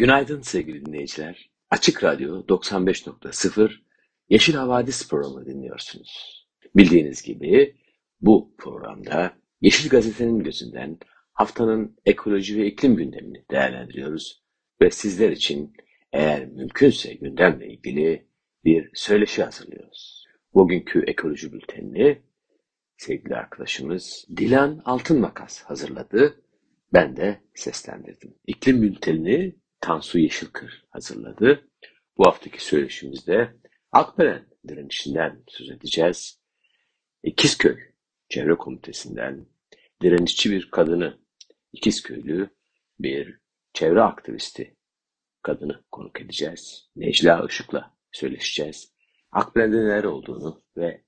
Günaydın sevgili dinleyiciler. Açık Radyo 95.0 Yeşil Havadis programı dinliyorsunuz. Bildiğiniz gibi bu programda Yeşil Gazete'nin gözünden haftanın ekoloji ve iklim gündemini değerlendiriyoruz ve sizler için eğer mümkünse gündemle ilgili bir söyleşi hazırlıyoruz. Bugünkü ekoloji bültenini sevgili arkadaşımız Dilan Altınmakas hazırladı. Ben de seslendirdim. İklim bültenini Tansu Yeşilkır hazırladı. Bu haftaki söyleşimizde Akbelen direnişinden söz edeceğiz. İkizköy Çevre Komitesi'nden direnişçi bir kadını, İkizköylü bir çevre aktivisti kadını konuk edeceğiz. Necla Işık'la söyleşeceğiz. Akbelen'de neler olduğunu ve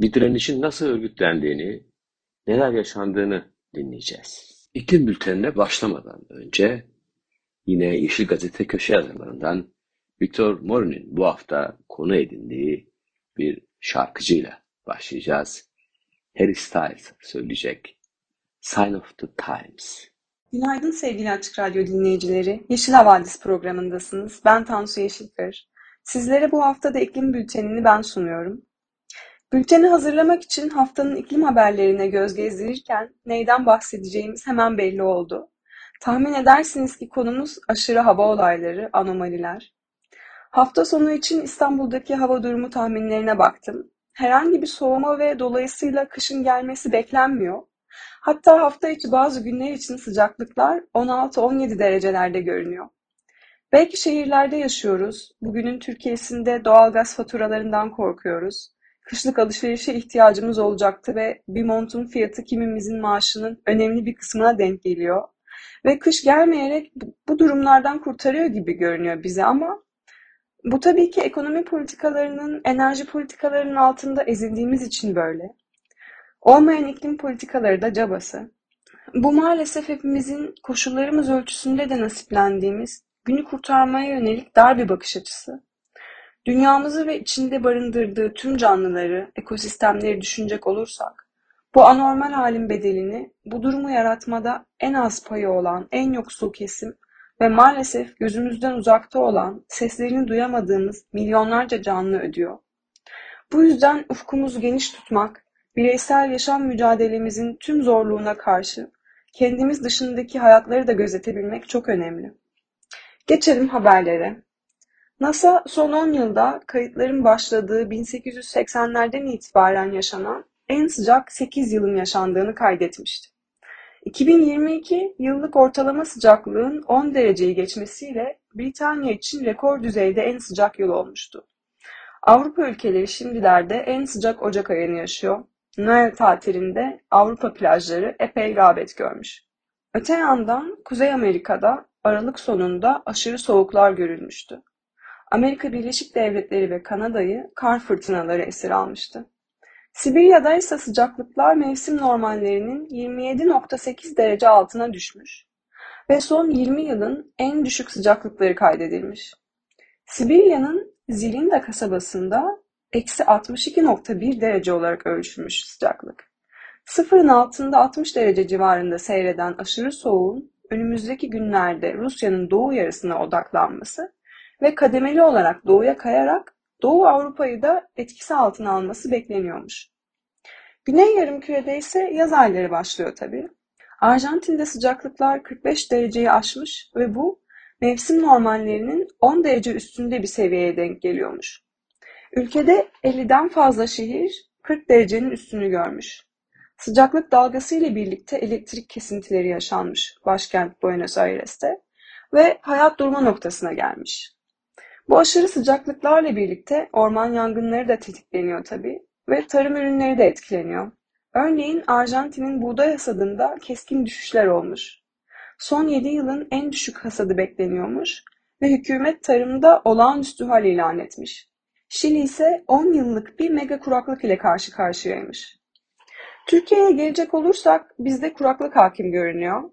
bir direnişin nasıl örgütlendiğini, neler yaşandığını dinleyeceğiz. İklim bültenine başlamadan önce Yine Yeşil Gazete köşe yazarlarından Victor Morin'in bu hafta konu edindiği bir şarkıcıyla başlayacağız. Harry Styles söyleyecek Sign of the Times. Günaydın sevgili Açık Radyo dinleyicileri. Yeşil Havadis programındasınız. Ben Tansu Yeşilkır. Sizlere bu hafta da iklim bültenini ben sunuyorum. Bülteni hazırlamak için haftanın iklim haberlerine göz gezdirirken neyden bahsedeceğimiz hemen belli oldu. Tahmin edersiniz ki konumuz aşırı hava olayları, anomaliler. Hafta sonu için İstanbul'daki hava durumu tahminlerine baktım. Herhangi bir soğuma ve dolayısıyla kışın gelmesi beklenmiyor. Hatta hafta içi bazı günler için sıcaklıklar 16-17 derecelerde görünüyor. Belki şehirlerde yaşıyoruz. Bugünün Türkiye'sinde doğalgaz faturalarından korkuyoruz. Kışlık alışverişe ihtiyacımız olacaktı ve bir montun fiyatı kimimizin maaşının önemli bir kısmına denk geliyor. Ve kış gelmeyerek bu durumlardan kurtarıyor gibi görünüyor bize ama bu tabii ki ekonomi politikalarının, enerji politikalarının altında ezildiğimiz için böyle. Olmayan iklim politikaları da cabası. Bu maalesef hepimizin koşullarımız ölçüsünde de nasiplendiğimiz, günü kurtarmaya yönelik dar bir bakış açısı. Dünyamızı ve içinde barındırdığı tüm canlıları, ekosistemleri düşünecek olursak, bu anormal halin bedelini bu durumu yaratmada en az payı olan en yoksul kesim ve maalesef gözümüzden uzakta olan, seslerini duyamadığımız milyonlarca canlı ödüyor. Bu yüzden ufkumuzu geniş tutmak, bireysel yaşam mücadelemizin tüm zorluğuna karşı kendimiz dışındaki hayatları da gözetebilmek çok önemli. Geçelim haberlere. NASA son 10 yılda kayıtların başladığı 1880'lerden itibaren yaşanan en sıcak 8 yılın yaşandığını kaydetmişti. 2022 yıllık ortalama sıcaklığın 10 dereceyi geçmesiyle Britanya için rekor düzeyde en sıcak yıl olmuştu. Avrupa ülkeleri şimdilerde en sıcak Ocak ayını yaşıyor. Noel tatilinde Avrupa plajları epey rağbet görmüş. Öte yandan Kuzey Amerika'da Aralık sonunda aşırı soğuklar görülmüştü. Amerika Birleşik Devletleri ve Kanada'yı kar fırtınaları esir almıştı. Sibirya'da ise sıcaklıklar mevsim normallerinin 27.8 derece altına düşmüş ve son 20 yılın en düşük sıcaklıkları kaydedilmiş. Sibirya'nın Zilinda kasabasında eksi 62.1 derece olarak ölçülmüş sıcaklık. Sıfırın altında 60 derece civarında seyreden aşırı soğuğun önümüzdeki günlerde Rusya'nın doğu yarısına odaklanması ve kademeli olarak doğuya kayarak Doğu Avrupa'yı da etkisi altına alması bekleniyormuş. Güney yarımkürede ise yaz ayları başlıyor tabii. Arjantin'de sıcaklıklar 45 dereceyi aşmış ve bu mevsim normallerinin 10 derece üstünde bir seviyeye denk geliyormuş. Ülkede 50'den fazla şehir 40 derecenin üstünü görmüş. Sıcaklık dalgası ile birlikte elektrik kesintileri yaşanmış başkent Buenos Aires'te ve hayat durma noktasına gelmiş. Bu aşırı sıcaklıklarla birlikte orman yangınları da tetikleniyor tabii ve tarım ürünleri de etkileniyor. Örneğin Arjantin'in buğday hasadında keskin düşüşler olmuş. Son 7 yılın en düşük hasadı bekleniyormuş ve hükümet tarımda olağanüstü hal ilan etmiş. Şili ise 10 yıllık bir mega kuraklık ile karşı karşıyaymış. Türkiye'ye gelecek olursak bizde kuraklık hakim görünüyor.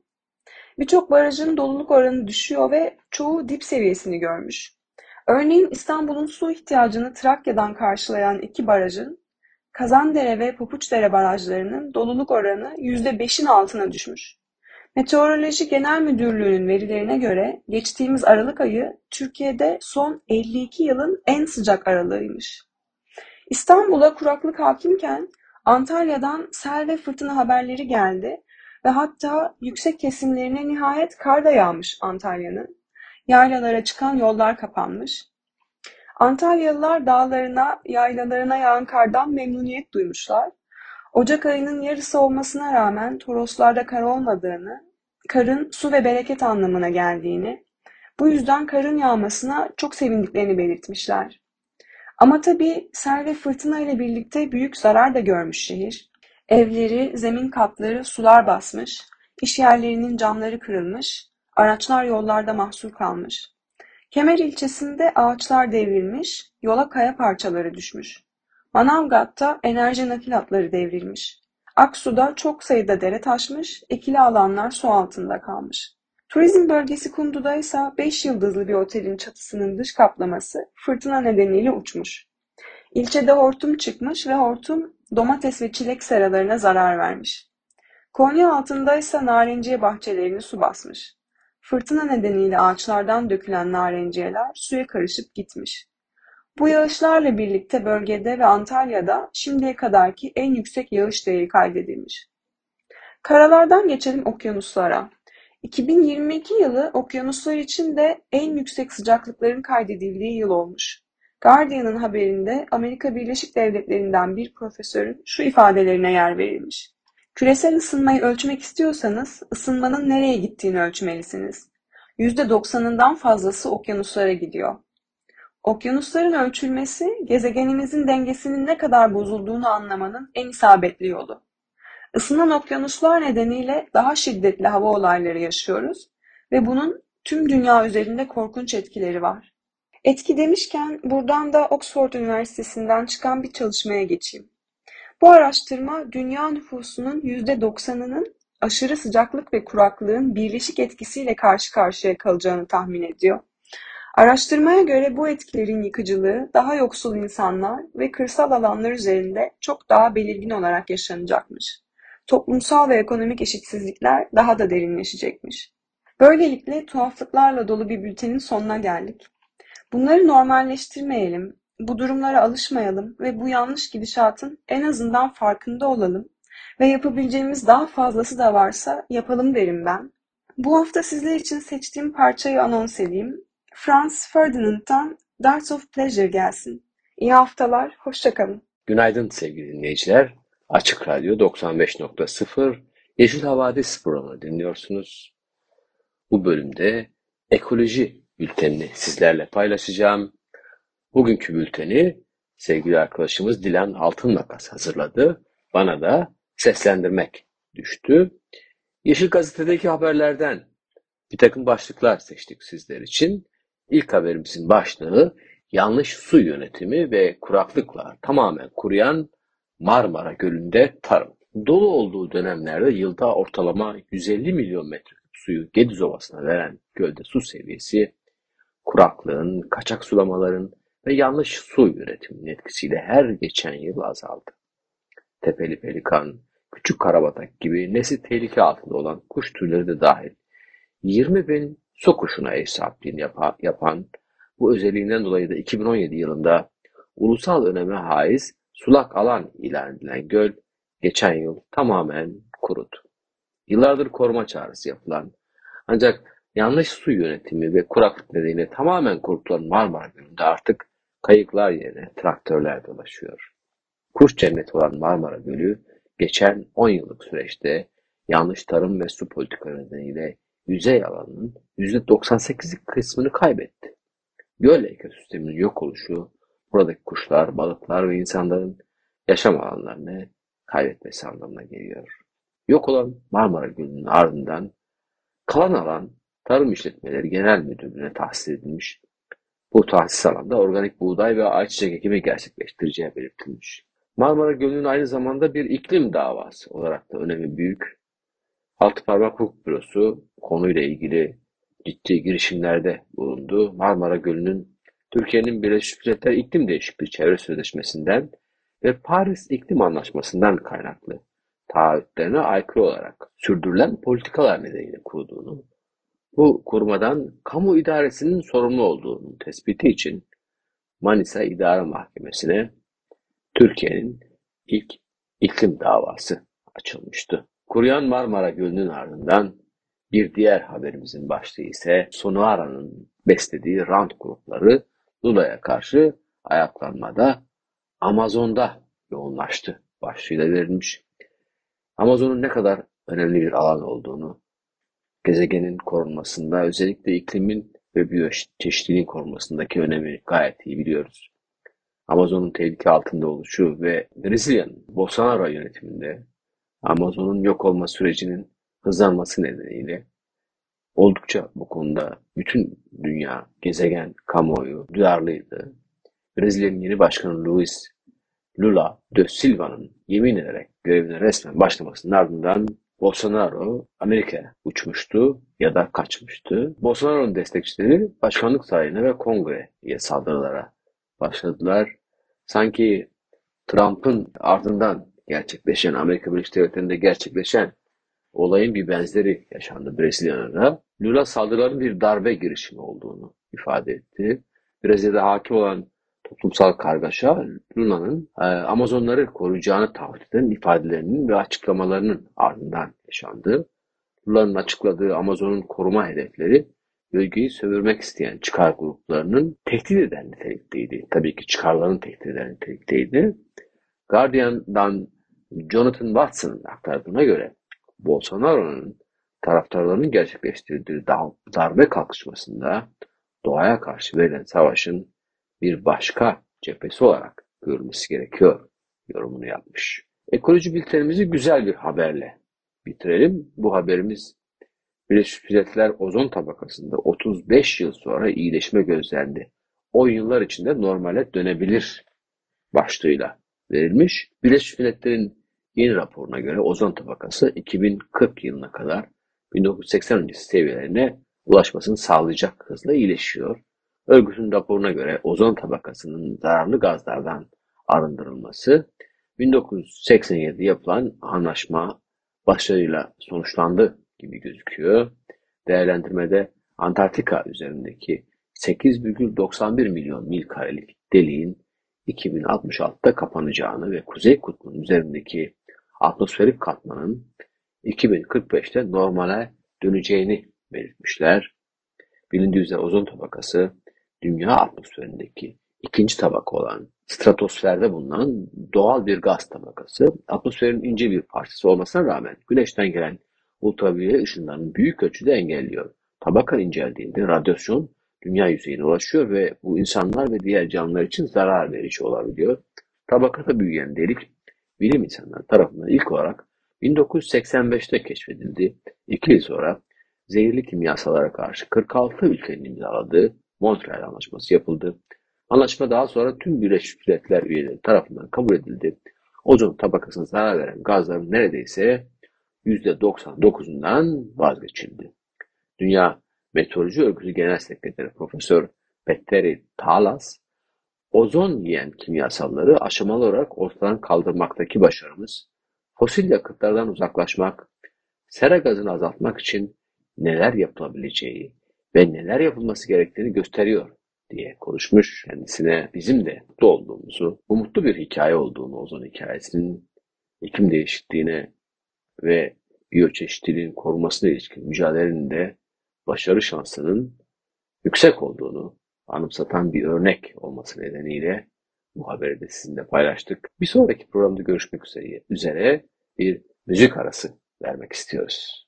Birçok barajın doluluk oranı düşüyor ve çoğu dip seviyesini görmüş. Örneğin İstanbul'un su ihtiyacını Trakya'dan karşılayan iki barajın Kazandere ve Papuçdere barajlarının doluluk oranı %5'in altına düşmüş. Meteoroloji Genel Müdürlüğü'nün verilerine göre geçtiğimiz Aralık ayı Türkiye'de son 52 yılın en sıcak aralığıymış. İstanbul'a kuraklık hakimken Antalya'dan sel ve fırtına haberleri geldi ve hatta yüksek kesimlerine nihayet kar da yağmış Antalya'nın. Yaylalara çıkan yollar kapanmış. Antalyalılar dağlarına, yaylalarına yağan kardan memnuniyet duymuşlar. Ocak ayının yarısı olmasına rağmen Toroslarda kar olmadığını, karın su ve bereket anlamına geldiğini, bu yüzden karın yağmasına çok sevindiklerini belirtmişler. Ama tabii sel ve fırtına ile birlikte büyük zarar da görmüş şehir. Evleri, zemin katları sular basmış, iş yerlerinin camları kırılmış, araçlar yollarda mahsur kalmış. Kemer ilçesinde ağaçlar devrilmiş, yola kaya parçaları düşmüş. Manavgat'ta enerji nakil hatları devrilmiş. Aksu'da çok sayıda dere taşmış, ekili alanlar su altında kalmış. Turizm bölgesi Kundu'da ise 5 yıldızlı bir otelin çatısının dış kaplaması fırtına nedeniyle uçmuş. İlçede hortum çıkmış ve hortum domates ve çilek seralarına zarar vermiş. Konya altında ise narenciye bahçelerini su basmış. Fırtına nedeniyle ağaçlardan dökülen narenciyeler suya karışıp gitmiş. Bu yağışlarla birlikte bölgede ve Antalya'da şimdiye kadarki en yüksek yağış değeri kaydedilmiş. Karalardan geçelim okyanuslara. 2022 yılı okyanuslar için de en yüksek sıcaklıkların kaydedildiği yıl olmuş. Guardian'ın haberinde Amerika Birleşik Devletleri'nden bir profesörün şu ifadelerine yer verilmiş. Küresel ısınmayı ölçmek istiyorsanız ısınmanın nereye gittiğini ölçmelisiniz. %90'ından fazlası okyanuslara gidiyor. Okyanusların ölçülmesi gezegenimizin dengesinin ne kadar bozulduğunu anlamanın en isabetli yolu. Isınan okyanuslar nedeniyle daha şiddetli hava olayları yaşıyoruz ve bunun tüm dünya üzerinde korkunç etkileri var. Etki demişken buradan da Oxford Üniversitesi'nden çıkan bir çalışmaya geçeyim. Bu araştırma dünya nüfusunun %90'ının aşırı sıcaklık ve kuraklığın birleşik etkisiyle karşı karşıya kalacağını tahmin ediyor. Araştırmaya göre bu etkilerin yıkıcılığı daha yoksul insanlar ve kırsal alanlar üzerinde çok daha belirgin olarak yaşanacakmış. Toplumsal ve ekonomik eşitsizlikler daha da derinleşecekmiş. Böylelikle tuhaflıklarla dolu bir bültenin sonuna geldik. Bunları normalleştirmeyelim, bu durumlara alışmayalım ve bu yanlış gidişatın en azından farkında olalım ve yapabileceğimiz daha fazlası da varsa yapalım derim ben. Bu hafta sizler için seçtiğim parçayı anons edeyim. Franz Ferdinand'dan Darts of Pleasure gelsin. İyi haftalar, hoşçakalın. Günaydın sevgili dinleyiciler. Açık Radyo 95.0 Yeşil Havadis programını dinliyorsunuz. Bu bölümde ekoloji bültenini sizlerle paylaşacağım. Bugünkü bülteni sevgili arkadaşımız Dilan Altınmakas hazırladı. Bana da seslendirmek düştü. Yeşil Gazete'deki haberlerden bir takım başlıklar seçtik sizler için. İlk haberimizin başlığı yanlış su yönetimi ve kuraklıkla tamamen kuruyan Marmara Gölü'nde tarım. Dolu olduğu dönemlerde yılda ortalama 150 milyon metreküp suyu Gediz Ovası'na veren gölde su seviyesi kuraklığın, kaçak sulamaların ve yanlış su yönetiminin etkisiyle her geçen yıl azaldı. Tepeli pelikan, küçük karabatak gibi nesli tehlike altında olan kuş türleri de dahil 20 bin su kuşuna ev sahipliğini yapan bu özelliğinden dolayı da 2017 yılında ulusal öneme haiz sulak alan ilan edilen göl geçen yıl tamamen kurudu. Yıllardır koruma çağrısı yapılan ancak yanlış su yönetimi ve kuraklık nedeniyle tamamen kurutulan Marmara Gölü'nde artık kayıklar yerine traktörler dolaşıyor. Kuş cenneti olan Marmara Gölü geçen 10 yıllık süreçte yanlış tarım ve su politikaları nedeniyle yüzey alanının %98'lik kısmını kaybetti. Göl ekosisteminin yok oluşu buradaki kuşlar, balıklar ve insanların yaşam alanlarını kaybetmesi anlamına geliyor. Yok olan Marmara Gölü'nün ardından kalan alan Tarım İşletmeleri Genel Müdürlüğü'ne tahsis edilmiş. Bu tahsis alanda organik buğday ve ayçiçek ekimi gerçekleştireceği belirtilmiş. Marmara Gölü'nün aynı zamanda bir iklim davası olarak da önemi büyük. Altı Parmak Hukuk Bürosu konuyla ilgili ciddi girişimlerde bulundu. Marmara Gölü'nün Türkiye'nin Birleşmiş Milletler İklim Değişikliği Çevre Sözleşmesi'nden ve Paris İklim Anlaşması'ndan kaynaklı taahhütlerine aykırı olarak sürdürülen politikalar nedeniyle kurduğunu, bu kurmadan kamu idaresinin sorumlu olduğunu tespiti için Manisa İdare Mahkemesi'ne Türkiye'nin ilk iklim davası açılmıştı. Kuruyan Marmara Gölü'nün ardından bir diğer haberimizin başlığı ise Sonuara'nın beslediği rant grupları Lula'ya karşı ayaklanmada Amazon'da yoğunlaştı başlığıyla verilmiş. Amazon'un ne kadar önemli bir alan olduğunu, gezegenin korunmasında, özellikle iklimin ve biyoçeşitliliğin korunmasındaki önemi gayet iyi biliyoruz. Amazon'un tehlike altında oluşu ve Brezilya'nın Bolsonaro yönetiminde Amazon'un yok olma sürecinin hızlanması nedeniyle oldukça bu konuda bütün dünya, gezegen, kamuoyu duyarlıydı. Brezilya'nın yeni başkanı Luis Lula de Silva'nın yemin ederek görevine resmen başlamasının ardından Bolsonaro Amerika'ya uçmuştu ya da kaçmıştı. Bolsonaro'nun destekçileri başkanlık sarayına ve kongreye saldırılara başladılar. Sanki Trump'ın ardından gerçekleşen, Amerika Birleşik Devletleri'nde gerçekleşen olayın bir benzeri yaşandı Brezilya'da. Lula saldırıların bir darbe girişimi olduğunu ifade etti. Brezilya'da hakim olan toplumsal kargaşa Luna'nın e, Amazonları koruyacağını taahhüt eden ifadelerinin ve açıklamalarının ardından yaşandı. Luna'nın açıkladığı Amazon'un koruma hedefleri bölgeyi sömürmek isteyen çıkar gruplarının tehdit eden nitelikteydi. Tabii ki çıkarların tehdit eden nitelikteydi. Guardian'dan Jonathan Watson'ın aktardığına göre Bolsonaro'nun taraftarlarının gerçekleştirdiği darbe kalkışmasında doğaya karşı verilen savaşın bir başka cephesi olarak görülmesi gerekiyor yorumunu yapmış. Ekoloji bültenimizi güzel bir haberle bitirelim. Bu haberimiz Birleşmiş Milletler ozon tabakasında 35 yıl sonra iyileşme gözlendi. 10 yıllar içinde normale dönebilir başlığıyla verilmiş. Birleşmiş Milletler'in yeni raporuna göre ozon tabakası 2040 yılına kadar 1980 öncesi seviyelerine ulaşmasını sağlayacak hızla iyileşiyor. Örgütün raporuna göre ozon tabakasının zararlı gazlardan arındırılması 1987'de yapılan anlaşma başarıyla sonuçlandı gibi gözüküyor. Değerlendirmede Antarktika üzerindeki 8,91 milyon mil karelik deliğin 2066'da kapanacağını ve Kuzey Kutbu'nun üzerindeki atmosferik katmanın 2045'te normale döneceğini belirtmişler. Bilindiği üzere ozon tabakası dünya atmosferindeki ikinci tabaka olan stratosferde bulunan doğal bir gaz tabakası. Atmosferin ince bir parçası olmasına rağmen güneşten gelen ultraviyole ışınlarını büyük ölçüde engelliyor. Tabaka inceldiğinde radyasyon dünya yüzeyine ulaşıyor ve bu insanlar ve diğer canlılar için zarar verici olabiliyor. Tabakada büyüyen delik bilim insanları tarafından ilk olarak 1985'te keşfedildi. İki yıl sonra zehirli kimyasalara karşı 46 ülkenin imzaladığı Montreal Anlaşması yapıldı. Anlaşma daha sonra tüm Birleşmiş Milletler üyeleri tarafından kabul edildi. Ozon tabakasına zarar veren gazların neredeyse %99'undan vazgeçildi. Dünya Meteoroloji Örgütü Genel Sekreteri Profesör Petteri Talas, ozon yiyen kimyasalları aşamalı olarak ortadan kaldırmaktaki başarımız, fosil yakıtlardan uzaklaşmak, sera gazını azaltmak için neler yapılabileceği ve neler yapılması gerektiğini gösteriyor diye konuşmuş. Kendisine bizim de mutlu olduğumuzu, bu bir hikaye olduğunu ozon hikayesinin iklim değişikliğine ve biyoçeşitliliğin korunmasına ilişkin mücadelenin de başarı şansının yüksek olduğunu anımsatan bir örnek olması nedeniyle bu haberi de sizinle paylaştık. Bir sonraki programda görüşmek üzere, üzere bir müzik arası vermek istiyoruz.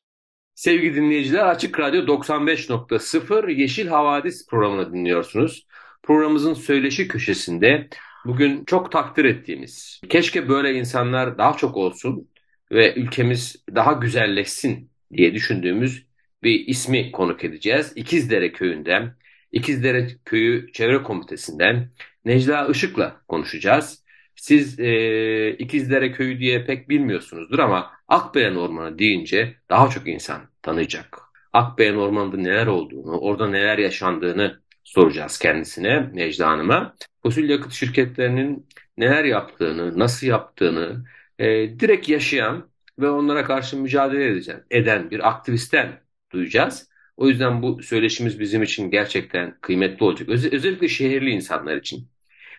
Sevgili dinleyiciler Açık Radyo 95.0 Yeşil Havadis programını dinliyorsunuz. Programımızın söyleşi köşesinde bugün çok takdir ettiğimiz, keşke böyle insanlar daha çok olsun ve ülkemiz daha güzelleşsin diye düşündüğümüz bir ismi konuk edeceğiz. İkizdere Köyü'nden, İkizdere Köyü Çevre Komitesi'nden Necla Işık'la konuşacağız. Siz e, İkizdere Köyü diye pek bilmiyorsunuzdur ama Akbelen Ormanı deyince daha çok insan tanıyacak. Akbeyen Ormanı'nda neler olduğunu, orada neler yaşandığını soracağız kendisine, Necla Hanım'a. Fosil yakıt şirketlerinin neler yaptığını, nasıl yaptığını e, direkt yaşayan ve onlara karşı mücadele edeceğim, eden bir aktivistten duyacağız. O yüzden bu söyleşimiz bizim için gerçekten kıymetli olacak. Öz özellikle şehirli insanlar için.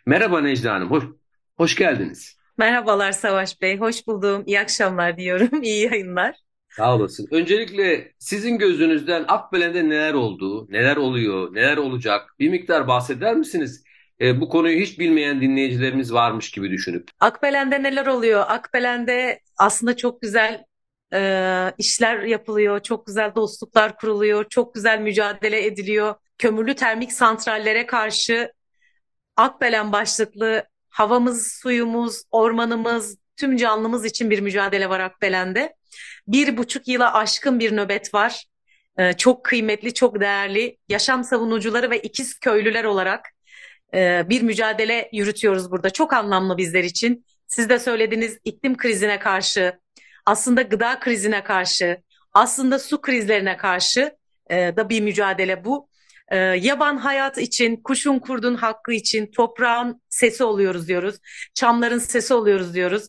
Merhaba Necla Hanım, hoş, hoş geldiniz. Merhabalar Savaş Bey, hoş buldum. İyi akşamlar diyorum, iyi yayınlar. Sağ olasın. Öncelikle sizin gözünüzden Akbelen'de neler oldu, neler oluyor, neler olacak bir miktar bahseder misiniz? E, bu konuyu hiç bilmeyen dinleyicilerimiz varmış gibi düşünüp. Akbelen'de neler oluyor? Akbelen'de aslında çok güzel e, işler yapılıyor, çok güzel dostluklar kuruluyor, çok güzel mücadele ediliyor. Kömürlü termik santrallere karşı Akbelen başlıklı havamız, suyumuz, ormanımız, tüm canlımız için bir mücadele var Akbelen'de. Bir buçuk yıla aşkın bir nöbet var. Ee, çok kıymetli, çok değerli yaşam savunucuları ve ikiz köylüler olarak e, bir mücadele yürütüyoruz burada. Çok anlamlı bizler için. Siz de söylediğiniz iklim krizine karşı, aslında gıda krizine karşı, aslında su krizlerine karşı e, da bir mücadele bu. E, yaban hayat için, kuşun kurdun hakkı için, toprağın sesi oluyoruz diyoruz, çamların sesi oluyoruz diyoruz.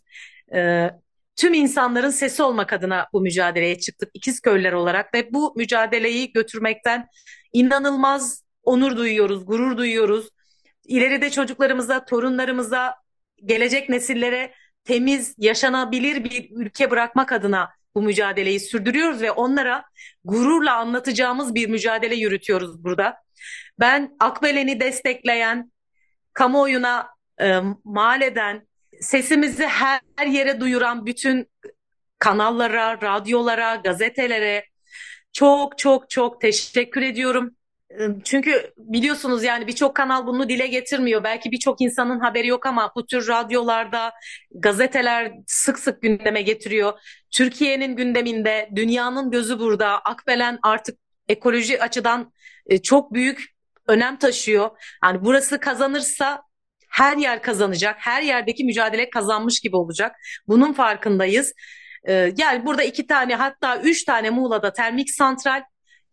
E, tüm insanların sesi olmak adına bu mücadeleye çıktık ikiz köylüler olarak ve bu mücadeleyi götürmekten inanılmaz onur duyuyoruz, gurur duyuyoruz. İleride çocuklarımıza, torunlarımıza, gelecek nesillere temiz, yaşanabilir bir ülke bırakmak adına bu mücadeleyi sürdürüyoruz ve onlara gururla anlatacağımız bir mücadele yürütüyoruz burada. Ben Akbelen'i destekleyen, kamuoyuna e, mal eden, sesimizi her yere duyuran bütün kanallara, radyolara, gazetelere çok çok çok teşekkür ediyorum. Çünkü biliyorsunuz yani birçok kanal bunu dile getirmiyor. Belki birçok insanın haberi yok ama bu tür radyolarda, gazeteler sık sık gündeme getiriyor. Türkiye'nin gündeminde, dünyanın gözü burada. Akbelen artık ekoloji açıdan e, çok büyük önem taşıyor. Yani burası kazanırsa her yer kazanacak. Her yerdeki mücadele kazanmış gibi olacak. Bunun farkındayız. Yani burada iki tane hatta üç tane Muğla'da termik santral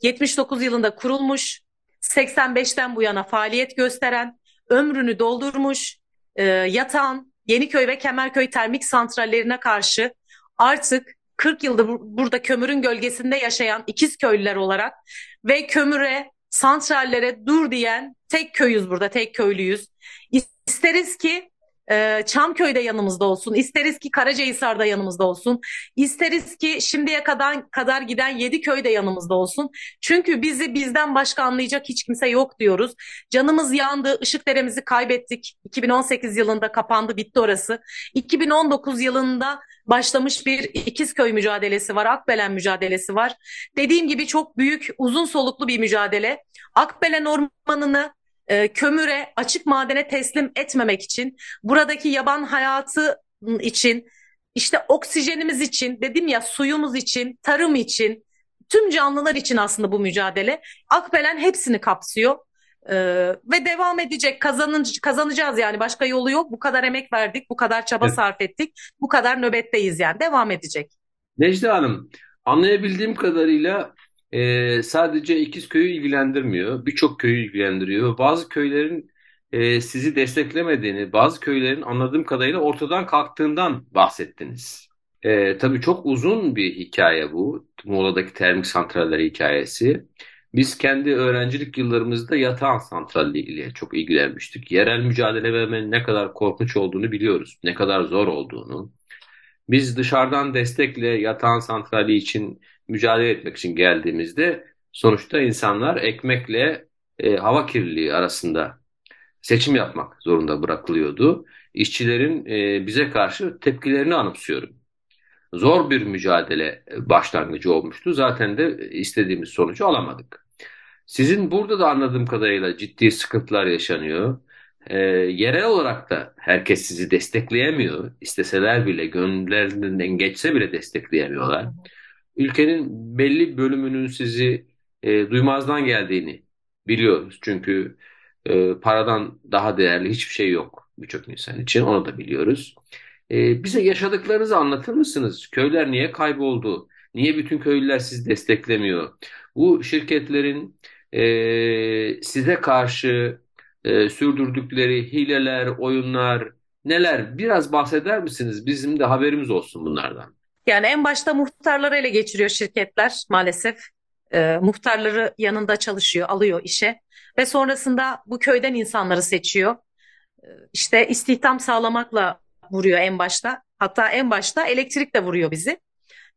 79 yılında kurulmuş. 85'ten bu yana faaliyet gösteren, ömrünü doldurmuş, e, yatan Yeniköy ve Kemerköy termik santrallerine karşı artık 40 yıldır burada kömürün gölgesinde yaşayan ikiz köylüler olarak ve kömüre, santrallere dur diyen tek köyüz burada, tek köylüyüz. İsteriz ki e, Çamköy'de yanımızda olsun, isteriz ki Karacahisar'da yanımızda olsun, isteriz ki şimdiye kadar kadar giden yedi köyde yanımızda olsun. Çünkü bizi bizden başka anlayacak hiç kimse yok diyoruz. Canımız yandı, ışık deremizi kaybettik. 2018 yılında kapandı, bitti orası. 2019 yılında başlamış bir İkizköy mücadelesi var, Akbelen mücadelesi var. Dediğim gibi çok büyük, uzun soluklu bir mücadele. Akbelen Ormanı'nı e, kömüre, açık madene teslim etmemek için, buradaki yaban hayatı için, işte oksijenimiz için, dedim ya suyumuz için, tarım için, tüm canlılar için aslında bu mücadele. Akbelen hepsini kapsıyor. Ee, ve devam edecek kazanın, kazanacağız yani başka yolu yok bu kadar emek verdik bu kadar çaba evet. sarf ettik bu kadar nöbetteyiz yani devam edecek. Necla Hanım anlayabildiğim kadarıyla e, sadece ikiz köyü ilgilendirmiyor. Birçok köyü ilgilendiriyor. Bazı köylerin e, sizi desteklemediğini, bazı köylerin anladığım kadarıyla ortadan kalktığından bahsettiniz. E, tabii çok uzun bir hikaye bu. Muğla'daki termik santraller hikayesi. Biz kendi öğrencilik yıllarımızda yatağan santralle ilgili çok ilgilenmiştik. Yerel mücadele vermenin ne kadar korkunç olduğunu biliyoruz. Ne kadar zor olduğunu. Biz dışarıdan destekle yatağan santrali için mücadele etmek için geldiğimizde sonuçta insanlar ekmekle e, hava kirliliği arasında seçim yapmak zorunda bırakılıyordu. İşçilerin e, bize karşı tepkilerini anımsıyorum. Zor bir mücadele başlangıcı olmuştu. Zaten de istediğimiz sonucu alamadık. Sizin burada da anladığım kadarıyla ciddi sıkıntılar yaşanıyor. e, yerel olarak da herkes sizi destekleyemiyor. İsteseler bile, gönüllerinden geçse bile destekleyemiyorlar. Ülkenin belli bölümünün sizi e, duymazdan geldiğini biliyoruz. Çünkü e, paradan daha değerli hiçbir şey yok birçok insan için. Onu da biliyoruz. E, bize yaşadıklarınızı anlatır mısınız? Köyler niye kayboldu? Niye bütün köylüler sizi desteklemiyor? Bu şirketlerin e, size karşı e, sürdürdükleri hileler, oyunlar neler? Biraz bahseder misiniz? Bizim de haberimiz olsun bunlardan. Yani en başta muhtarları ele geçiriyor şirketler maalesef. E, muhtarları yanında çalışıyor, alıyor işe ve sonrasında bu köyden insanları seçiyor. E, işte istihdam sağlamakla vuruyor en başta. Hatta en başta elektrik de vuruyor bizi.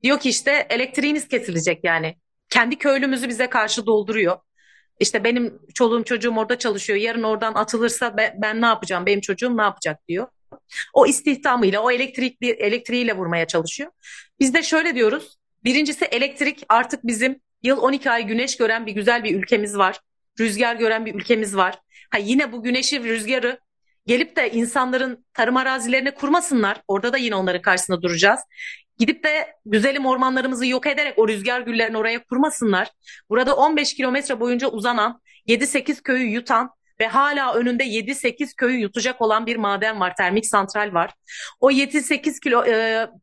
Diyor ki işte elektriğiniz kesilecek yani. Kendi köylümüzü bize karşı dolduruyor. İşte benim çoluğum çocuğum orada çalışıyor. Yarın oradan atılırsa ben, ben ne yapacağım? Benim çocuğum ne yapacak diyor. O istihdamıyla, o elektrikli elektriğiyle vurmaya çalışıyor. Biz de şöyle diyoruz. Birincisi elektrik artık bizim yıl 12 ay güneş gören bir güzel bir ülkemiz var. Rüzgar gören bir ülkemiz var. Ha yine bu güneşi, rüzgarı gelip de insanların tarım arazilerine kurmasınlar. Orada da yine onların karşısında duracağız. Gidip de güzelim ormanlarımızı yok ederek o rüzgar güllerini oraya kurmasınlar. Burada 15 kilometre boyunca uzanan, 7-8 köyü yutan ve hala önünde 7-8 köyü yutacak olan bir maden var, termik santral var. O 7-8 kilo,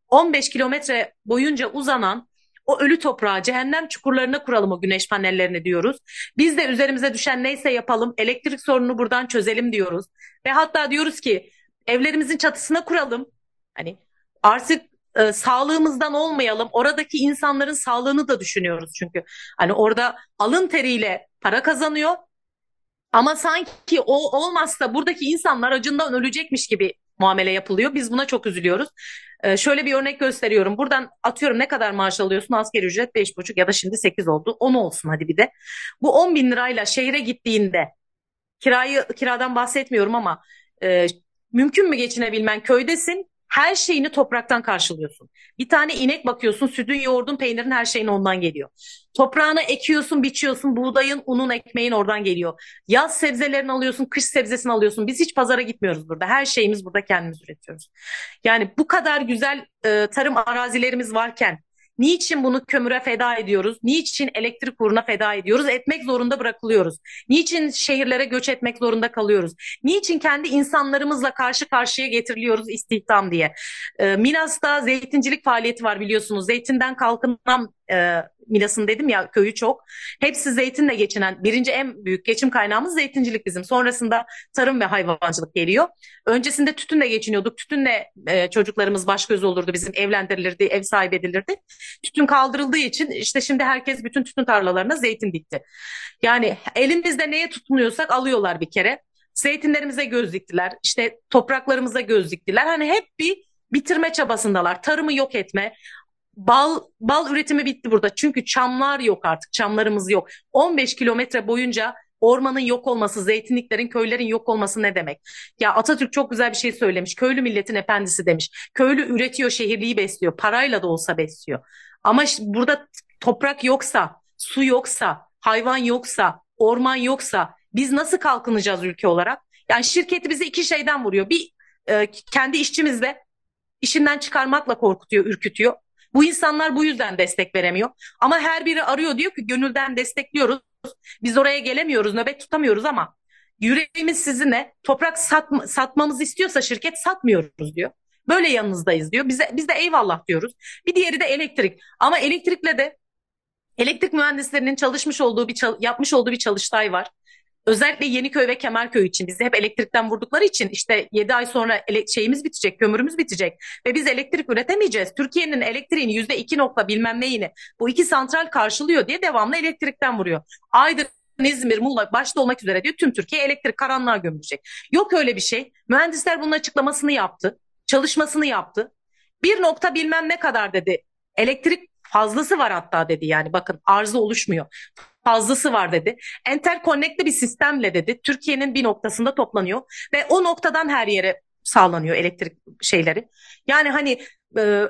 15 kilometre boyunca uzanan o ölü toprağı cehennem çukurlarına kuralım o güneş panellerini diyoruz. Biz de üzerimize düşen neyse yapalım, elektrik sorununu buradan çözelim diyoruz. Ve hatta diyoruz ki evlerimizin çatısına kuralım. Hani artık e, sağlığımızdan olmayalım. Oradaki insanların sağlığını da düşünüyoruz çünkü. Hani orada alın teriyle para kazanıyor. Ama sanki o olmazsa buradaki insanlar acından ölecekmiş gibi muamele yapılıyor. Biz buna çok üzülüyoruz. Ee, şöyle bir örnek gösteriyorum. Buradan atıyorum ne kadar maaş alıyorsun? Asgari ücret 5,5 ya da şimdi 8 oldu. 10 olsun hadi bir de. Bu 10 bin lirayla şehre gittiğinde kirayı kiradan bahsetmiyorum ama e, mümkün mü geçinebilmen? Köydesin her şeyini topraktan karşılıyorsun. Bir tane inek bakıyorsun, sütün, yoğurdun, peynirin her şeyin ondan geliyor. Toprağını ekiyorsun, biçiyorsun, buğdayın, unun, ekmeğin oradan geliyor. Yaz sebzelerini alıyorsun, kış sebzesini alıyorsun. Biz hiç pazara gitmiyoruz burada. Her şeyimiz burada kendimiz üretiyoruz. Yani bu kadar güzel e, tarım arazilerimiz varken Niçin bunu kömüre feda ediyoruz? Niçin elektrik uğruna feda ediyoruz? Etmek zorunda bırakılıyoruz. Niçin şehirlere göç etmek zorunda kalıyoruz? Niçin kendi insanlarımızla karşı karşıya getiriliyoruz istihdam diye? E, Minas'ta zeytincilik faaliyeti var biliyorsunuz. Zeytinden kalkınan e, Milas'ın dedim ya köyü çok. Hepsi zeytinle geçinen birinci en büyük geçim kaynağımız zeytincilik bizim. Sonrasında tarım ve hayvancılık geliyor. Öncesinde tütünle geçiniyorduk. Tütünle e, çocuklarımız baş göz olurdu bizim evlendirilirdi, ev sahibi edilirdi. Tütün kaldırıldığı için işte şimdi herkes bütün tütün tarlalarına zeytin dikti. Yani elimizde neye tutunuyorsak alıyorlar bir kere. Zeytinlerimize göz diktiler. İşte topraklarımıza göz diktiler. Hani hep bir bitirme çabasındalar. Tarımı yok etme, Bal bal üretimi bitti burada. Çünkü çamlar yok artık. Çamlarımız yok. 15 kilometre boyunca ormanın yok olması, zeytinliklerin, köylerin yok olması ne demek? Ya Atatürk çok güzel bir şey söylemiş. Köylü milletin efendisi demiş. Köylü üretiyor, şehirliği besliyor. Parayla da olsa besliyor. Ama burada toprak yoksa, su yoksa, hayvan yoksa, orman yoksa biz nasıl kalkınacağız ülke olarak? Yani şirketi bize iki şeyden vuruyor. Bir e, kendi işçimizle işinden çıkarmakla korkutuyor, ürkütüyor. Bu insanlar bu yüzden destek veremiyor. Ama her biri arıyor diyor ki gönülden destekliyoruz. Biz oraya gelemiyoruz, nöbet tutamıyoruz ama yüreğimiz sizinle. Toprak satma, satmamızı istiyorsa şirket satmıyoruz diyor. Böyle yanınızdayız diyor. Bize, biz de eyvallah diyoruz. Bir diğeri de elektrik. Ama elektrikle de elektrik mühendislerinin çalışmış olduğu bir yapmış olduğu bir çalıştay var. Özellikle Yeniköy ve Kemerköy için bizi hep elektrikten vurdukları için işte 7 ay sonra şeyimiz bitecek, kömürümüz bitecek ve biz elektrik üretemeyeceğiz. Türkiye'nin elektriğini yüzde iki nokta bilmem neyini bu iki santral karşılıyor diye devamlı elektrikten vuruyor. Aydın İzmir, Muğla başta olmak üzere diyor tüm Türkiye elektrik karanlığa gömülecek. Yok öyle bir şey. Mühendisler bunun açıklamasını yaptı. Çalışmasını yaptı. Bir nokta bilmem ne kadar dedi. Elektrik fazlası var hatta dedi yani bakın arzı oluşmuyor fazlası var dedi. Enterconnect'li bir sistemle dedi. Türkiye'nin bir noktasında toplanıyor ve o noktadan her yere sağlanıyor elektrik şeyleri. Yani hani e,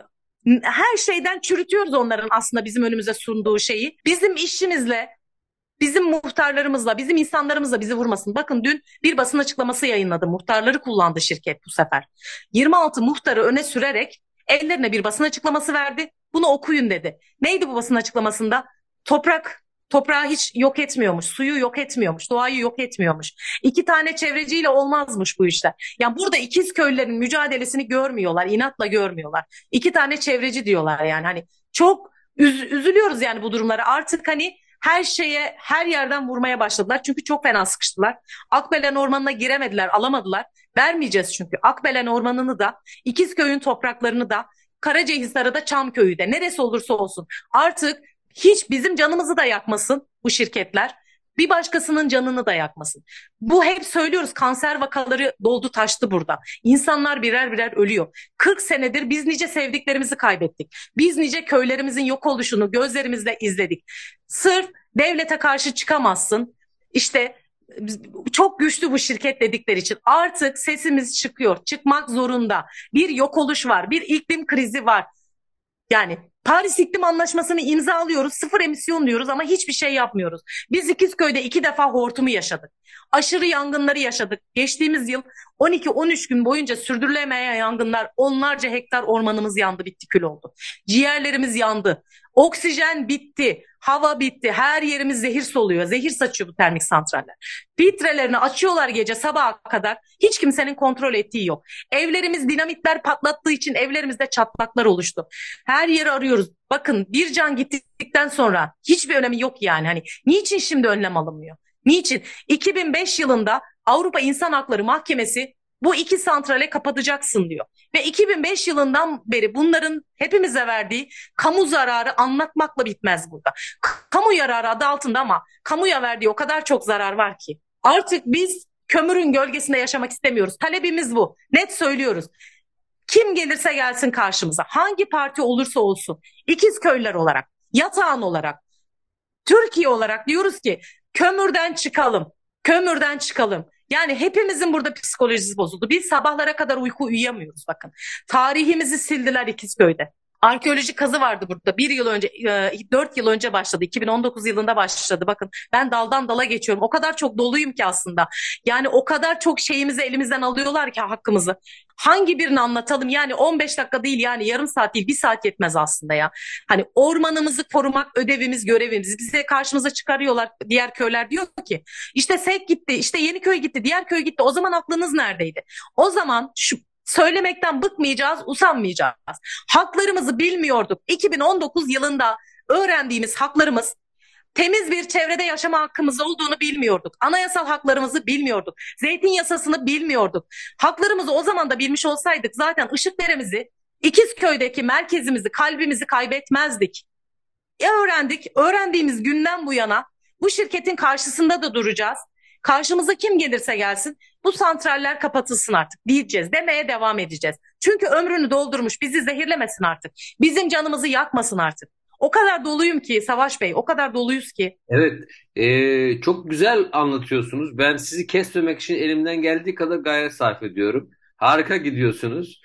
her şeyden çürütüyoruz onların aslında bizim önümüze sunduğu şeyi. Bizim işimizle bizim muhtarlarımızla, bizim insanlarımızla bizi vurmasın. Bakın dün bir basın açıklaması yayınladı. Muhtarları kullandı şirket bu sefer. 26 muhtarı öne sürerek ellerine bir basın açıklaması verdi. Bunu okuyun dedi. Neydi bu basın açıklamasında? Toprak toprağı hiç yok etmiyormuş, suyu yok etmiyormuş, doğayı yok etmiyormuş. İki tane çevreciyle olmazmış bu işler. Yani burada ikiz köylülerin mücadelesini görmüyorlar, inatla görmüyorlar. İki tane çevreci diyorlar yani hani çok üz üzülüyoruz yani bu durumlara. Artık hani her şeye, her yerden vurmaya başladılar. Çünkü çok fena sıkıştılar. Akbelen Ormanı'na giremediler, alamadılar. Vermeyeceğiz çünkü. Akbelen Ormanı'nı da, İkizköy'ün topraklarını da, Karacahisar'ı da Çamköy'ü de neresi olursa olsun. Artık hiç bizim canımızı da yakmasın bu şirketler. Bir başkasının canını da yakmasın. Bu hep söylüyoruz kanser vakaları doldu taştı burada. İnsanlar birer birer ölüyor. 40 senedir biz nice sevdiklerimizi kaybettik. Biz nice köylerimizin yok oluşunu gözlerimizle izledik. Sırf devlete karşı çıkamazsın. İşte çok güçlü bu şirket dedikleri için artık sesimiz çıkıyor. Çıkmak zorunda. Bir yok oluş var. Bir iklim krizi var. Yani Paris İklim Anlaşması'nı imzalıyoruz, sıfır emisyon diyoruz ama hiçbir şey yapmıyoruz. Biz İkizköy'de iki defa hortumu yaşadık. Aşırı yangınları yaşadık. Geçtiğimiz yıl 12-13 gün boyunca sürdürülemeyen yangınlar, onlarca hektar ormanımız yandı, bitti kül oldu. Ciğerlerimiz yandı. Oksijen bitti, hava bitti, her yerimiz zehir soluyor, zehir saçıyor bu termik santraller. Filtrelerini açıyorlar gece sabaha kadar, hiç kimsenin kontrol ettiği yok. Evlerimiz dinamitler patlattığı için evlerimizde çatlaklar oluştu. Her yeri arıyoruz. Bakın bir can gittikten sonra hiçbir önemi yok yani. Hani niçin şimdi önlem alınmıyor? Niçin? 2005 yılında Avrupa İnsan Hakları Mahkemesi bu iki santrale kapatacaksın diyor. Ve 2005 yılından beri bunların hepimize verdiği kamu zararı anlatmakla bitmez burada. Kamu yararı adı altında ama kamuya verdiği o kadar çok zarar var ki. Artık biz kömürün gölgesinde yaşamak istemiyoruz. Talebimiz bu. Net söylüyoruz. Kim gelirse gelsin karşımıza, hangi parti olursa olsun, ikiz köylüler olarak, yatağın olarak, Türkiye olarak diyoruz ki kömürden çıkalım, kömürden çıkalım. Yani hepimizin burada psikolojisi bozuldu. Biz sabahlara kadar uyku uyuyamıyoruz bakın. Tarihimizi sildiler İkizköy'de. Arkeolojik kazı vardı burada. Bir yıl önce, e, dört yıl önce başladı. 2019 yılında başladı. Bakın ben daldan dala geçiyorum. O kadar çok doluyum ki aslında. Yani o kadar çok şeyimizi elimizden alıyorlar ki hakkımızı. Hangi birini anlatalım? Yani 15 dakika değil yani yarım saat değil bir saat yetmez aslında ya. Hani ormanımızı korumak ödevimiz, görevimiz. Bize karşımıza çıkarıyorlar diğer köyler diyor ki işte Sek gitti, işte Yeniköy gitti, diğer köy gitti. O zaman aklınız neredeydi? O zaman şu Söylemekten bıkmayacağız, usanmayacağız. Haklarımızı bilmiyorduk. 2019 yılında öğrendiğimiz haklarımız temiz bir çevrede yaşama hakkımız olduğunu bilmiyorduk. Anayasal haklarımızı bilmiyorduk. Zeytin yasasını bilmiyorduk. Haklarımızı o zaman da bilmiş olsaydık zaten ışıklarımızı İkizköy'deki merkezimizi, kalbimizi kaybetmezdik. E öğrendik. Öğrendiğimiz günden bu yana bu şirketin karşısında da duracağız. Karşımıza kim gelirse gelsin bu santraller kapatılsın artık diyeceğiz. Demeye devam edeceğiz. Çünkü ömrünü doldurmuş bizi zehirlemesin artık. Bizim canımızı yakmasın artık. O kadar doluyum ki Savaş Bey, o kadar doluyuz ki. Evet, e, çok güzel anlatıyorsunuz. Ben sizi kesmemek için elimden geldiği kadar gayret sarf ediyorum. Harika gidiyorsunuz.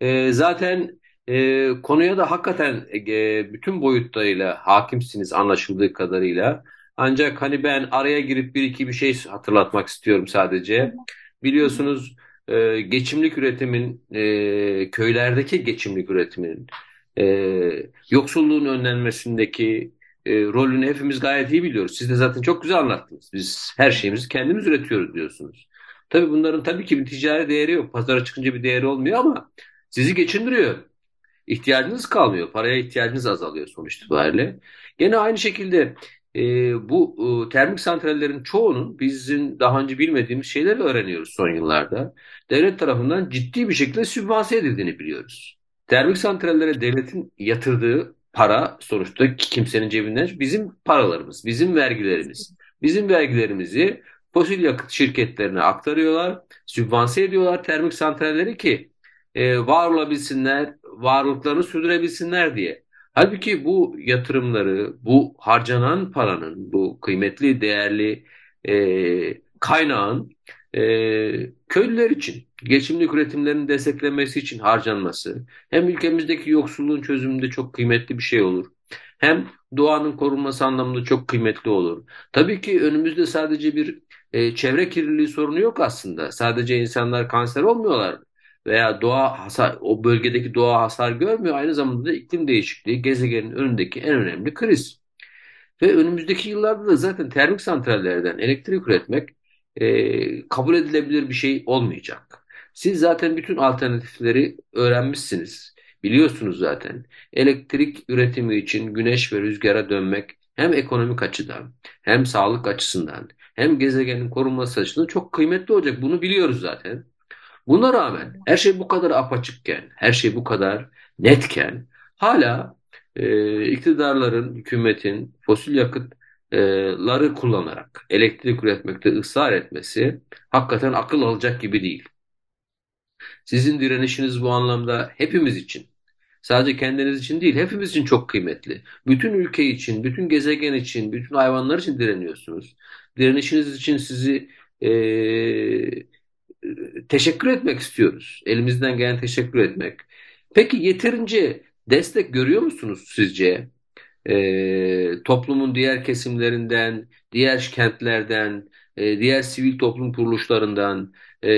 E, zaten e, konuya da hakikaten e, bütün boyutlarıyla hakimsiniz anlaşıldığı kadarıyla. Ancak hani ben araya girip bir iki bir şey hatırlatmak istiyorum sadece. Biliyorsunuz e, geçimlik üretimin, e, köylerdeki geçimlik üretimin, e, yoksulluğun önlenmesindeki e, rolünü hepimiz gayet iyi biliyoruz. Siz de zaten çok güzel anlattınız. Biz her şeyimizi kendimiz üretiyoruz diyorsunuz. Tabii bunların tabii ki bir ticari değeri yok. Pazara çıkınca bir değeri olmuyor ama sizi geçindiriyor. İhtiyacınız kalmıyor. Paraya ihtiyacınız azalıyor sonuç itibariyle. Gene aynı şekilde e, bu e, termik santrallerin çoğunun bizim daha önce bilmediğimiz şeyleri öğreniyoruz son yıllarda. Devlet tarafından ciddi bir şekilde sübvanse edildiğini biliyoruz. Termik santrallere devletin yatırdığı para sonuçta kimsenin cebinden bizim paralarımız, bizim vergilerimiz. Bizim vergilerimizi fosil yakıt şirketlerine aktarıyorlar, sübvanse ediyorlar termik santralleri ki e, var olabilsinler, varlıklarını sürdürebilsinler diye. Halbuki bu yatırımları, bu harcanan paranın, bu kıymetli, değerli e, kaynağın e, köylüler için, geçimlik üretimlerin desteklenmesi için harcanması hem ülkemizdeki yoksulluğun çözümünde çok kıymetli bir şey olur. Hem doğanın korunması anlamında çok kıymetli olur. Tabii ki önümüzde sadece bir e, çevre kirliliği sorunu yok aslında. Sadece insanlar kanser olmuyorlar veya doğa hasar, o bölgedeki doğa hasar görmüyor. Aynı zamanda da iklim değişikliği gezegenin önündeki en önemli kriz. Ve önümüzdeki yıllarda da zaten termik santrallerden elektrik üretmek e, kabul edilebilir bir şey olmayacak. Siz zaten bütün alternatifleri öğrenmişsiniz. Biliyorsunuz zaten. Elektrik üretimi için güneş ve rüzgara dönmek hem ekonomik açıdan hem sağlık açısından hem gezegenin korunması açısından çok kıymetli olacak. Bunu biliyoruz zaten. Buna rağmen her şey bu kadar apaçıkken, her şey bu kadar netken hala e, iktidarların, hükümetin fosil yakıtları kullanarak elektrik üretmekte ısrar etmesi hakikaten akıl alacak gibi değil. Sizin direnişiniz bu anlamda hepimiz için, sadece kendiniz için değil, hepimiz için çok kıymetli. Bütün ülke için, bütün gezegen için, bütün hayvanlar için direniyorsunuz. Direnişiniz için sizi e, teşekkür etmek istiyoruz. Elimizden gelen teşekkür etmek. Peki yeterince destek görüyor musunuz sizce? Ee, toplumun diğer kesimlerinden, diğer kentlerden, e, diğer sivil toplum kuruluşlarından e,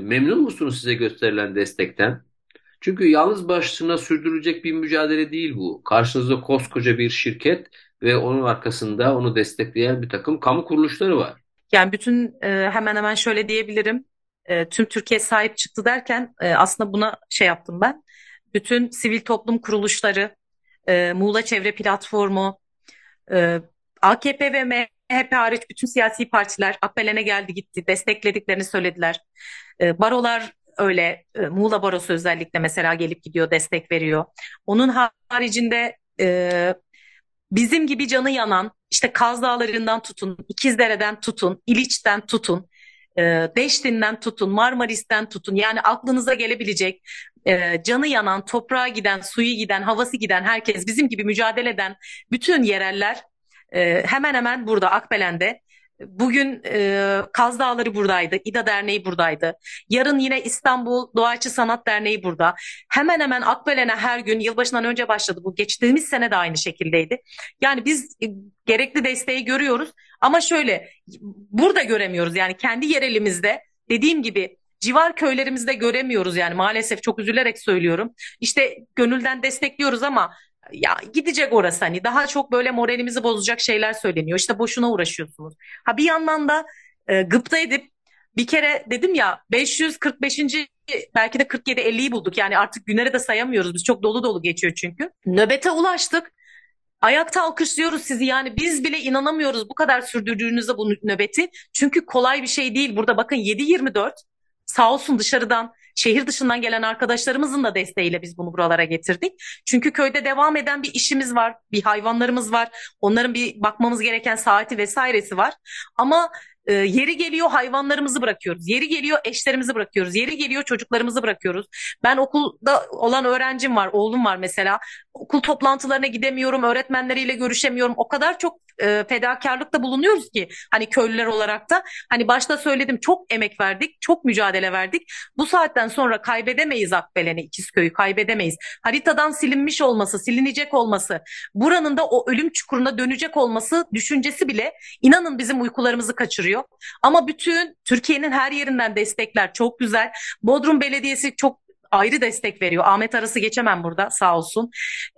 memnun musunuz size gösterilen destekten? Çünkü yalnız başına sürdürülecek bir mücadele değil bu. Karşınızda koskoca bir şirket ve onun arkasında onu destekleyen bir takım kamu kuruluşları var. Yani bütün e, hemen hemen şöyle diyebilirim. E, tüm Türkiye sahip çıktı derken e, aslında buna şey yaptım ben. Bütün sivil toplum kuruluşları, e, Muğla Çevre Platformu, e, AKP ve MHP hariç bütün siyasi partiler Akbelen'e geldi gitti, desteklediklerini söylediler. E, barolar öyle, e, Muğla Barosu özellikle mesela gelip gidiyor, destek veriyor. Onun haricinde e, bizim gibi canı yanan, işte Kaz Dağları'ndan tutun, İkizdere'den tutun, İliç'ten tutun, e, Deştin'den tutun, Marmaris'ten tutun. Yani aklınıza gelebilecek e, canı yanan, toprağa giden, suyu giden, havası giden herkes bizim gibi mücadele eden bütün yereller e, hemen hemen burada Akbelen'de Bugün e, Kaz Dağları buradaydı, İDA Derneği buradaydı. Yarın yine İstanbul Doğaçı Sanat Derneği burada. Hemen hemen Akbelen'e her gün yılbaşından önce başladı. Bu geçtiğimiz sene de aynı şekildeydi. Yani biz e, gerekli desteği görüyoruz ama şöyle burada göremiyoruz. Yani kendi yerelimizde dediğim gibi civar köylerimizde göremiyoruz yani maalesef çok üzülerek söylüyorum. İşte gönülden destekliyoruz ama ya gidecek orası hani daha çok böyle moralimizi bozacak şeyler söyleniyor. İşte boşuna uğraşıyorsunuz. Ha bir yandan da e, gıpta edip bir kere dedim ya 545. belki de 47 50'yi bulduk. Yani artık günleri de sayamıyoruz. Biz çok dolu dolu geçiyor çünkü. Nöbete ulaştık. Ayakta alkışlıyoruz sizi yani biz bile inanamıyoruz bu kadar sürdürdüğünüzde bu nöbeti. Çünkü kolay bir şey değil. Burada bakın 7-24 sağ olsun dışarıdan şehir dışından gelen arkadaşlarımızın da desteğiyle biz bunu buralara getirdik. Çünkü köyde devam eden bir işimiz var, bir hayvanlarımız var. Onların bir bakmamız gereken saati vesairesi var. Ama e, yeri geliyor hayvanlarımızı bırakıyoruz. Yeri geliyor eşlerimizi bırakıyoruz. Yeri geliyor çocuklarımızı bırakıyoruz. Ben okulda olan öğrencim var, oğlum var mesela. Okul toplantılarına gidemiyorum, öğretmenleriyle görüşemiyorum. O kadar çok e, fedakarlıkta bulunuyoruz ki hani köylüler olarak da. Hani başta söyledim çok emek verdik, çok mücadele verdik. Bu saatten sonra kaybedemeyiz Akbelen'i, İkizköy'ü kaybedemeyiz. Haritadan silinmiş olması, silinecek olması, buranın da o ölüm çukuruna dönecek olması düşüncesi bile inanın bizim uykularımızı kaçırıyor. Ama bütün Türkiye'nin her yerinden destekler çok güzel. Bodrum Belediyesi çok ayrı destek veriyor. Ahmet Arası geçemem burada sağ olsun.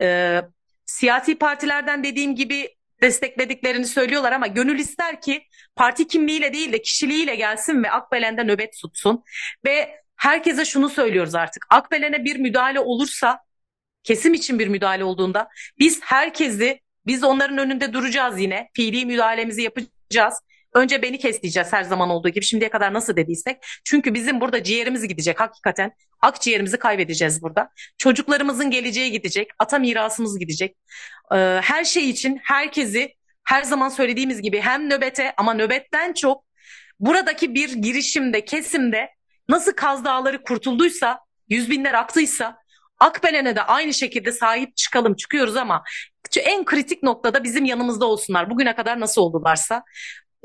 Ee, siyasi partilerden dediğim gibi desteklediklerini söylüyorlar ama gönül ister ki parti kimliğiyle değil de kişiliğiyle gelsin ve Akbelen'de nöbet tutsun. Ve herkese şunu söylüyoruz artık. Akbelen'e bir müdahale olursa kesim için bir müdahale olduğunda biz herkesi biz onların önünde duracağız yine. Fiili müdahalemizi yapacağız. Önce beni kes diyeceğiz her zaman olduğu gibi şimdiye kadar nasıl dediysek. Çünkü bizim burada ciğerimiz gidecek hakikaten. Akciğerimizi kaybedeceğiz burada. Çocuklarımızın geleceği gidecek. Ata mirasımız gidecek. Ee, her şey için herkesi her zaman söylediğimiz gibi hem nöbete ama nöbetten çok buradaki bir girişimde, kesimde nasıl Kaz Dağları kurtulduysa, yüz binler aktıysa Akbelen'e de aynı şekilde sahip çıkalım, çıkıyoruz ama en kritik noktada bizim yanımızda olsunlar. Bugüne kadar nasıl oldularsa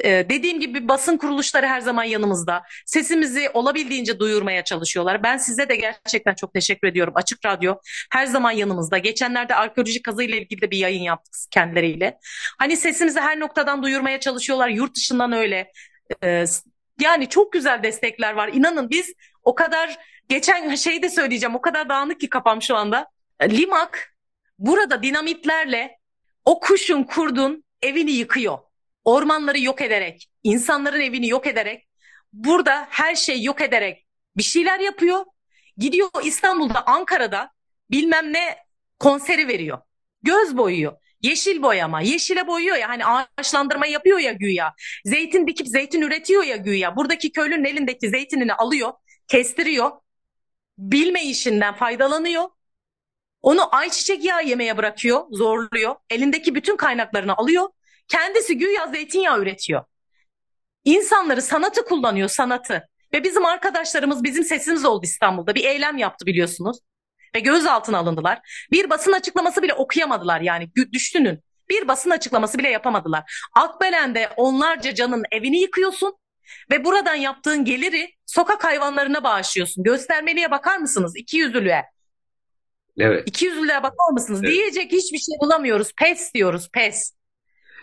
Ee, dediğim gibi basın kuruluşları her zaman yanımızda. Sesimizi olabildiğince duyurmaya çalışıyorlar. Ben size de gerçekten çok teşekkür ediyorum. Açık Radyo her zaman yanımızda. Geçenlerde arkeolojik kazı ile ilgili de bir yayın yaptık kendileriyle. Hani sesimizi her noktadan duyurmaya çalışıyorlar. Yurt dışından öyle. Ee, yani çok güzel destekler var. İnanın biz o kadar geçen şeyi de söyleyeceğim. O kadar dağınık ki kafam şu anda. Limak burada dinamitlerle o kuşun kurdun evini yıkıyor. Ormanları yok ederek, insanların evini yok ederek, burada her şeyi yok ederek bir şeyler yapıyor. Gidiyor İstanbul'da, Ankara'da bilmem ne konseri veriyor. Göz boyuyor. Yeşil boyama. Yeşile boyuyor ya hani ağaçlandırma yapıyor ya güya. Zeytin dikip zeytin üretiyor ya güya. Buradaki köylünün elindeki zeytinini alıyor, kestiriyor. Bilme işinden faydalanıyor. Onu ayçiçek yağı yemeye bırakıyor, zorluyor. Elindeki bütün kaynaklarını alıyor. Kendisi güya zeytinyağı üretiyor. İnsanları sanatı kullanıyor, sanatı. Ve bizim arkadaşlarımız bizim sesimiz oldu İstanbul'da. Bir eylem yaptı biliyorsunuz. Ve gözaltına alındılar. Bir basın açıklaması bile okuyamadılar yani düşünün. Bir basın açıklaması bile yapamadılar. Akbelen'de onlarca canın evini yıkıyorsun ve buradan yaptığın geliri sokak hayvanlarına bağışlıyorsun. Göstermeliye bakar mısınız? İki yüzlülüğe. Evet. İki yüzlülüğe bakar mısınız? Evet. Diyecek hiçbir şey bulamıyoruz. Pes diyoruz, pes.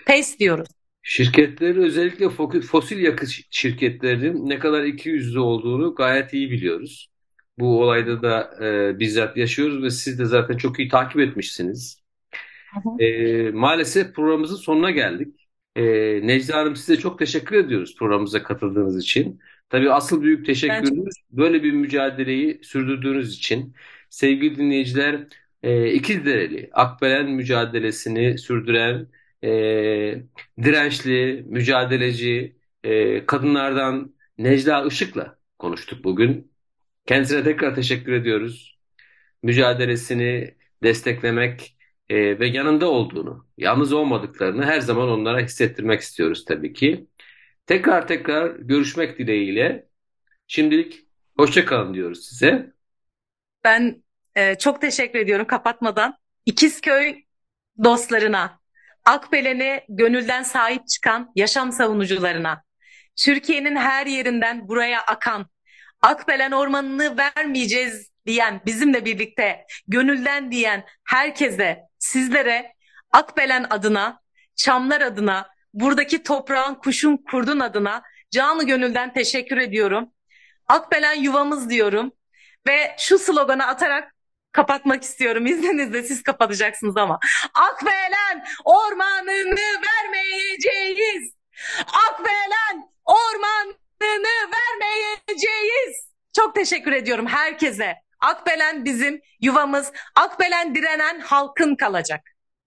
Pes diyoruz. Şirketlerin özellikle fosil yakıt şirketlerinin ne kadar iki yüzlü olduğunu gayet iyi biliyoruz. Bu olayda da e, bizzat yaşıyoruz ve siz de zaten çok iyi takip etmişsiniz. E, maalesef programımızın sonuna geldik. E, Necla Hanım size çok teşekkür ediyoruz programımıza katıldığınız için. Tabii asıl büyük teşekkürümüz böyle bir mücadeleyi sürdürdüğünüz için. Sevgili dinleyiciler, e, İkizdereli Akbelen mücadelesini sürdüren e, dirençli, mücadeleci e, kadınlardan Necla Işık'la konuştuk bugün. Kendisine tekrar teşekkür ediyoruz. Mücadelesini desteklemek e, ve yanında olduğunu, yalnız olmadıklarını her zaman onlara hissettirmek istiyoruz tabii ki. Tekrar tekrar görüşmek dileğiyle şimdilik hoşçakalın diyoruz size. Ben e, çok teşekkür ediyorum kapatmadan. İkizköy dostlarına, Akbelen'e gönülden sahip çıkan yaşam savunucularına, Türkiye'nin her yerinden buraya akan, Akbelen ormanını vermeyeceğiz diyen, bizimle birlikte gönülden diyen herkese, sizlere Akbelen adına, Çamlar adına, buradaki toprağın, kuşun, kurdun adına canı gönülden teşekkür ediyorum. Akbelen yuvamız diyorum ve şu sloganı atarak kapatmak istiyorum. İzninizle siz kapatacaksınız ama. Akbelen ormanını vermeyeceğiz. Akbelen ormanını vermeyeceğiz. Çok teşekkür ediyorum herkese. Akbelen bizim yuvamız. Akbelen direnen halkın kalacak.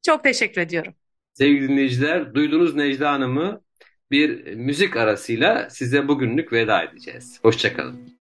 Çok teşekkür ediyorum. Sevgili dinleyiciler, duydunuz Necla Hanım'ı bir müzik arasıyla size bugünlük veda edeceğiz. Hoşçakalın.